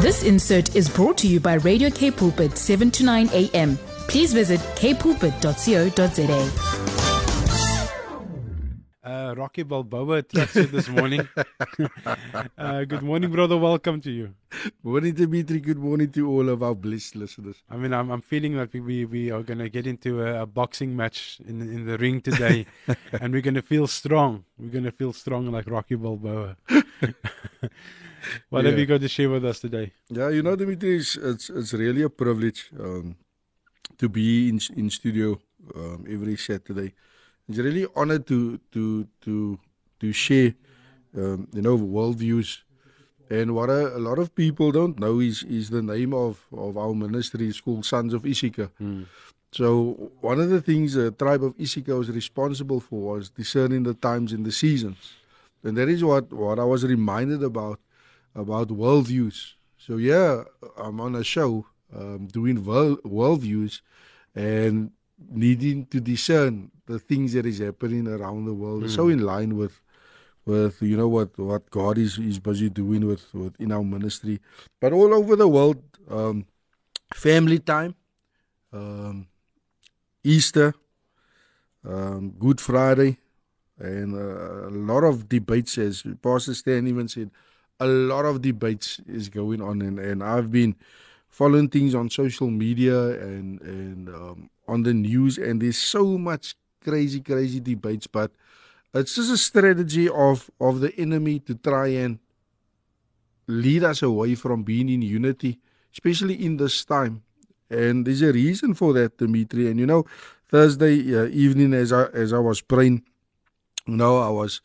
This insert is brought to you by Radio K Pulpit 7 to 9 a.m. Please visit kpulpit.co.za. Uh, Rocky Balboa this morning. uh, good morning, brother. Welcome to you. Morning, Dimitri. Good morning to all of our blessed listeners. I mean, I'm, I'm feeling that we, we, we are going to get into a, a boxing match in, in the ring today, and we're going to feel strong. We're going to feel strong like Rocky Balboa. what have you got to share with us today? Yeah, you know, Dimitri, it's, it's, it's really a privilege um, to be in in studio um, every Saturday. It's really honored to to to to share, um, you know, worldviews. And what a, a lot of people don't know is is the name of of our ministry is called Sons of Issachar. So one of the things the tribe of Issachar was responsible for was discerning the times and the seasons, and that is what what I was reminded about about worldviews. So yeah, I'm on a show um, doing world worldviews and needing to discern the things that is happening around the world. It's so in line with with you know what what God is is busy doing with, with in our ministry, but all over the world, um, family time, um, Easter, um, Good Friday, and uh, a lot of debates. As Pastor Stan even said, a lot of debates is going on, and, and I've been following things on social media and and um, on the news, and there's so much crazy, crazy debates. But it's just a strategy of of the enemy to try and lead us away from being in unity, especially in this time. And there's a reason for that, Dimitri. And you know, Thursday uh, evening, as I as I was praying, you know, I was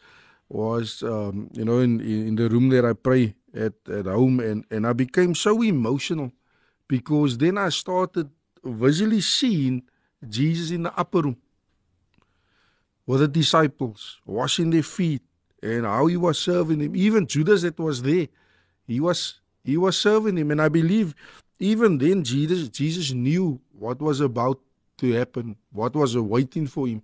was um, you know in in the room that I pray at at home, and and I became so emotional because then I started visually seeing Jesus in the upper room with the disciples washing their feet and how he was serving him. Even Judas that was there, he was he was serving him, and I believe even then Jesus Jesus knew what was about to happen, what was awaiting for him,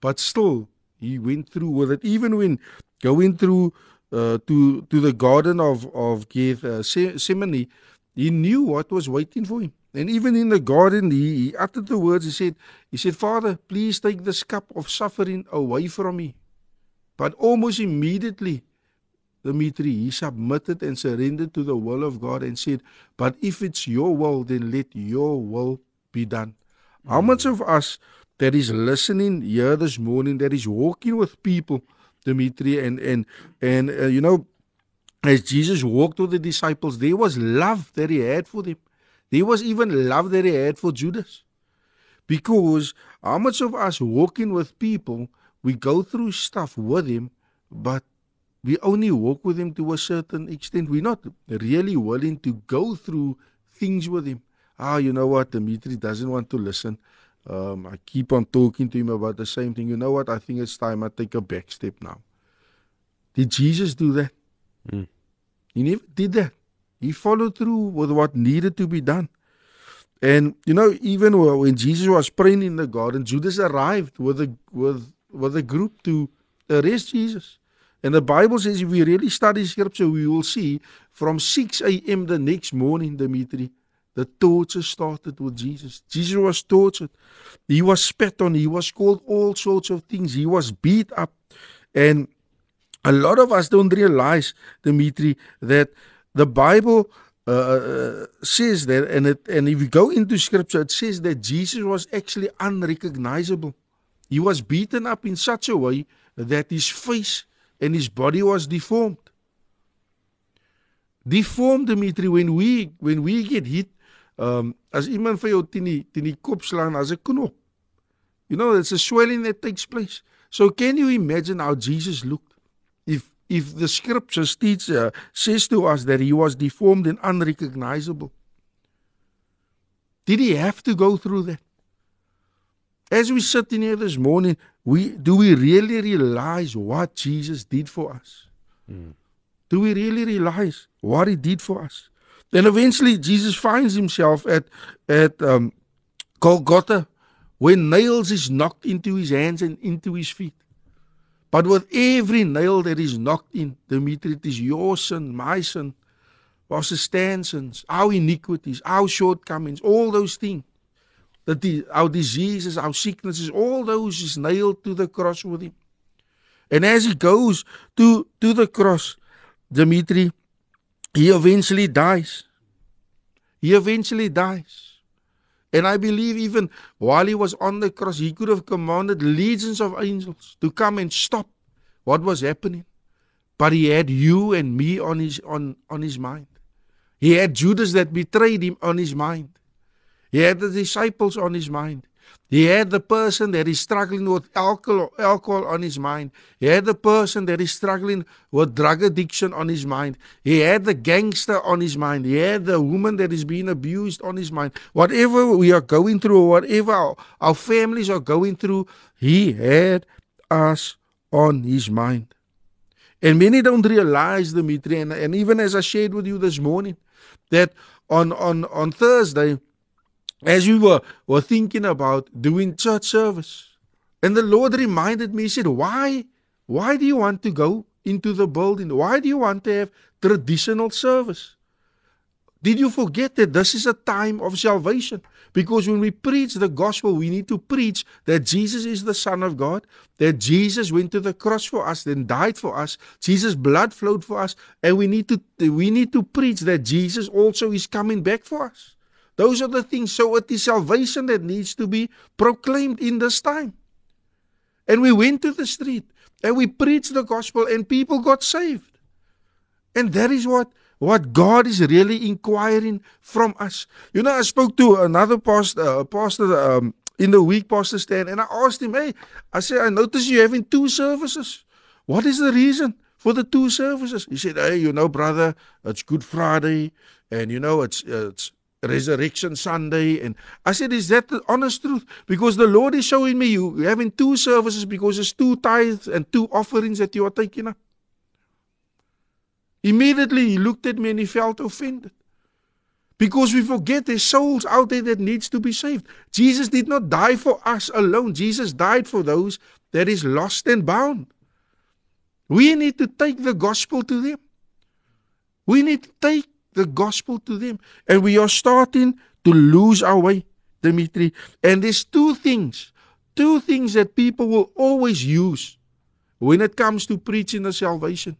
but still he went through with it. Even when going through uh, to to the garden of of Gethsemane, he knew what was waiting for him. And even in the garden, he, he uttered the words. He said, "He said, Father, please take this cup of suffering away from me." But almost immediately, Dimitri, he submitted and surrendered to the will of God and said, But if it's your will, then let your will be done. How much of us that is listening here this morning, that is walking with people, Dimitri, and and and uh, you know, as Jesus walked with the disciples, there was love that he had for them. There was even love that he had for Judas. Because how much of us walking with people, we go through stuff with him, but we only walk with him to a certain extent. We're not really willing to go through things with him. Ah, you know what? Dimitri doesn't want to listen. Um, I keep on talking to him about the same thing. You know what? I think it's time I take a back step now. Did Jesus do that? He never did that. He followed through with what needed to be done. And you know, even when Jesus was praying in the garden, Judas arrived with a with with a group to arrest Jesus. And the Bible says if we really study scripture, we will see from 6 a.m. the next morning, Dimitri, the torture started with Jesus. Jesus was tortured. He was spat on. He was called all sorts of things. He was beat up. And a lot of us don't realize, Dimitri, that the Bible uh, uh, says that, and it, and if you go into Scripture, it says that Jesus was actually unrecognizable. He was beaten up in such a way that his face and his body was deformed. Deformed, Dimitri, when we when we get hit, um, as iemand vir jou teen die, teen kop slaan as 'n knop. You know, it's a swelling that takes place. So can you imagine how Jesus looked? If the scriptures teach uh, says to us that he was deformed and unrecognizable, did he have to go through that? As we sit in here this morning, we do we really realize what Jesus did for us? Do we really realize what he did for us? Then eventually Jesus finds himself at at um, Golgotha when nails is knocked into his hands and into his feet. But with every nail that is knocked in, Dimitri, it is your sin, my sin, Pastor Stansons, our iniquities, our shortcomings, all those things. That the, our diseases, our sicknesses, all those is nailed to the cross with him. And as he goes to, to the cross, Dimitri, he eventually dies. He eventually dies. And I believe even while he was on the cross, he could have commanded legions of angels to come and stop what was happening. But he had you and me on his on, on his mind. He had Judas that betrayed him on his mind. He had the disciples on his mind. He had the person that is struggling with alcohol, alcohol on his mind. He had the person that is struggling with drug addiction on his mind. He had the gangster on his mind. He had the woman that is being abused on his mind. Whatever we are going through, whatever our, our families are going through, he had us on his mind. And many don't realize, Dimitri, and, and even as I shared with you this morning, that on, on, on Thursday, as we were, were thinking about doing church service, and the Lord reminded me, He said, Why? Why do you want to go into the building? Why do you want to have traditional service? Did you forget that this is a time of salvation? Because when we preach the gospel, we need to preach that Jesus is the Son of God, that Jesus went to the cross for us, then died for us. Jesus' blood flowed for us, and we need to we need to preach that Jesus also is coming back for us. Those are the things. So it is salvation that needs to be proclaimed in this time. And we went to the street and we preached the gospel, and people got saved. And that is what what God is really inquiring from us. You know, I spoke to another pastor, uh, pastor um, in the week, Pastor Stan, and I asked him, hey, I said, I noticed you having two services. What is the reason for the two services? He said, hey, you know, brother, it's Good Friday, and you know, it's, uh, it's Resurrection Sunday. And I said, Is that the honest truth? Because the Lord is showing me you having two services because it's two tithes and two offerings that you are taking up. Immediately he looked at me and he felt offended. Because we forget there's souls out there that needs to be saved. Jesus did not die for us alone. Jesus died for those that is lost and bound. We need to take the gospel to them. We need to take the gospel to them. And we are starting to lose our way, Dimitri. And there's two things, two things that people will always use when it comes to preaching the salvation.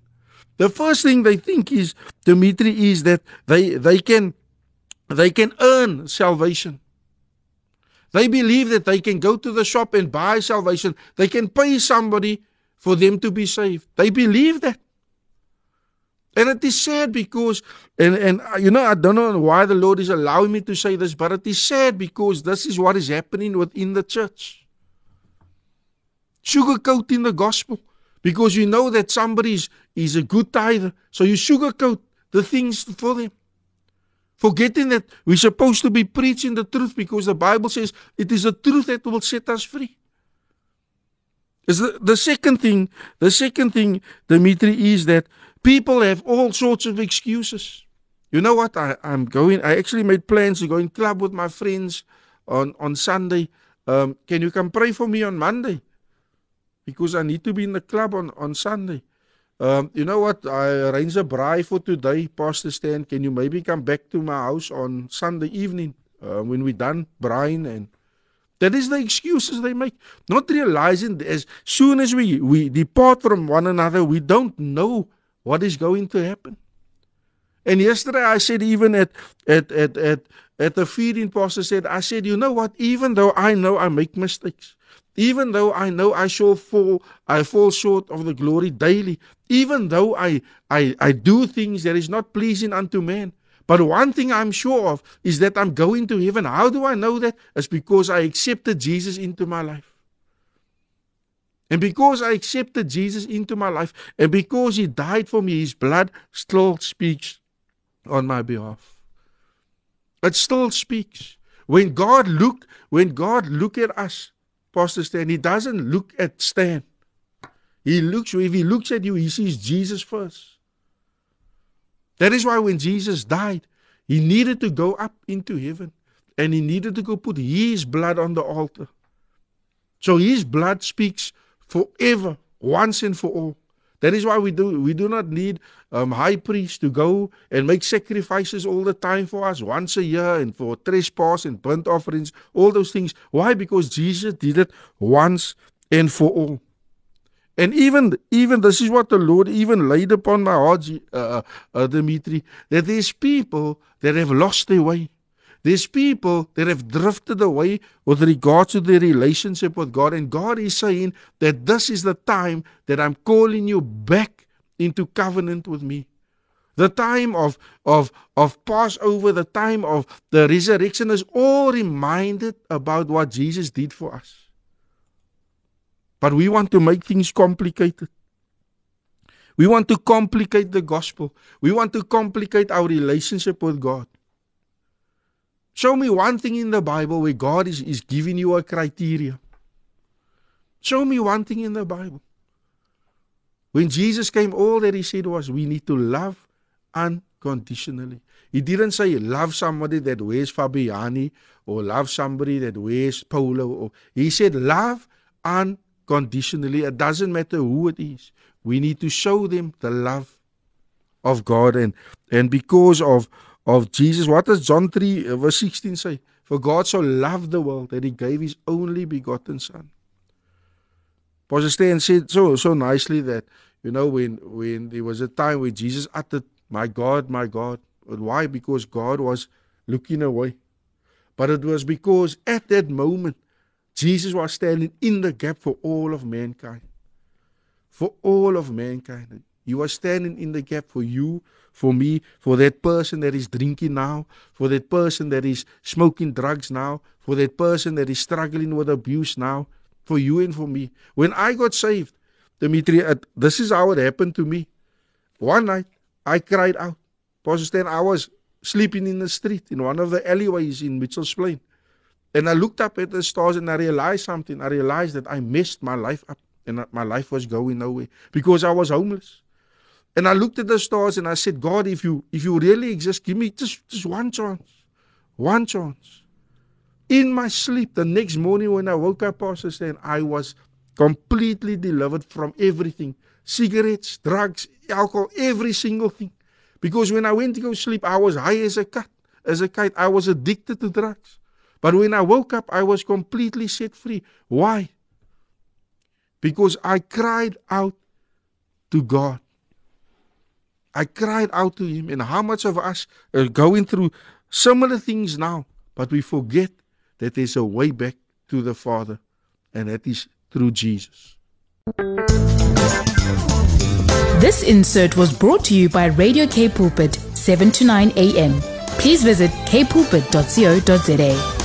The first thing they think is, Dimitri, is that they, they can they can earn salvation. They believe that they can go to the shop and buy salvation. They can pay somebody for them to be saved. They believe that. And it is sad because, and, and uh, you know, I don't know why the Lord is allowing me to say this, but it is sad because this is what is happening within the church. Sugarcoating the gospel because you know that somebody is, is a good tither. So you sugarcoat the things for them. Forgetting that we're supposed to be preaching the truth because the Bible says it is the truth that will set us free. Is the, the second thing, the second thing, Dimitri, is that people have all sorts of excuses. You know what? I, I'm going, I actually made plans to go in club with my friends on, on Sunday. Um, can you come pray for me on Monday? because I need to be in the club on, on Sunday. Um, you know what? I arranged a braai for today, Pastor Stan. Can you maybe come back to my house on Sunday evening uh, when we're done braaiing? And that is the excuses they make. Not realizing as soon as we, we depart from one another, we don't know what is going to happen. And yesterday I said, even at at at at, at the feeding, Pastor said, I said, you know what? Even though I know I make mistakes, even though I know I shall fall, I fall short of the glory daily, even though I, I, I do things that is not pleasing unto man. But one thing I'm sure of is that I'm going to heaven. How do I know that? It's because I accepted Jesus into my life. And because I accepted Jesus into my life, and because He died for me, His blood still speaks on my behalf. It still speaks. When God look, when God look at us, Pastor Stan, he doesn't look at Stan. He looks, if he looks at you, he sees Jesus first. That is why when Jesus died, he needed to go up into heaven and he needed to go put his blood on the altar. So his blood speaks forever, once and for all. That is why we do we do not need um, high priests to go and make sacrifices all the time for us once a year and for trespass and burnt offerings, all those things. Why? Because Jesus did it once and for all. And even even this is what the Lord even laid upon my heart, uh, uh, Dimitri, that there's people that have lost their way. There's people that have drifted away with regard to their relationship with God. And God is saying that this is the time that I'm calling you back into covenant with me. The time of, of, of Passover, the time of the resurrection is all reminded about what Jesus did for us. But we want to make things complicated. We want to complicate the gospel. We want to complicate our relationship with God. Show me one thing in the Bible where God is, is giving you a criteria. Show me one thing in the Bible. When Jesus came, all that he said was, we need to love unconditionally. He didn't say love somebody that wears Fabiani or love somebody that wears polo. Or, he said love unconditionally. It doesn't matter who it is. We need to show them the love of God. And, and because of of Jesus. What does John 3, uh, verse 16 say? For God so loved the world that he gave his only begotten Son. Pastor Stan said so so nicely that, you know, when when there was a time when Jesus uttered, My God, my God. But why? Because God was looking away. But it was because at that moment, Jesus was standing in the gap for all of mankind. For all of mankind. He are standing in the gap for you, for me, for that person that is drinking now, for that person that is smoking drugs now, for that person that is struggling with abuse now, for you and for me. When I got saved, Dimitri, this is how it happened to me. One night, I cried out. Pastor Stan, I was sleeping in the street in one of the alleyways in Mitchell's Plain. And I looked up at the stars and I realized something. I realized that I messed my life up and my life was going nowhere because I was homeless. And I looked at the stars and I said, God, if you if you really exist, give me just, just one chance. One chance. In my sleep, the next morning when I woke up, Pastor said, I was completely delivered from everything. Cigarettes, drugs, alcohol, every single thing. Because when I went to go sleep, I was high as a cat. As a kite, I was addicted to drugs. But when I woke up, I was completely set free. Why? Because I cried out to God. I cried out to him. And how much of us are going through similar things now, but we forget that there's a way back to the Father, and that is through Jesus. This insert was brought to you by Radio K Pulpit, 7 to 9 a.m. Please visit kpulpit.co.za.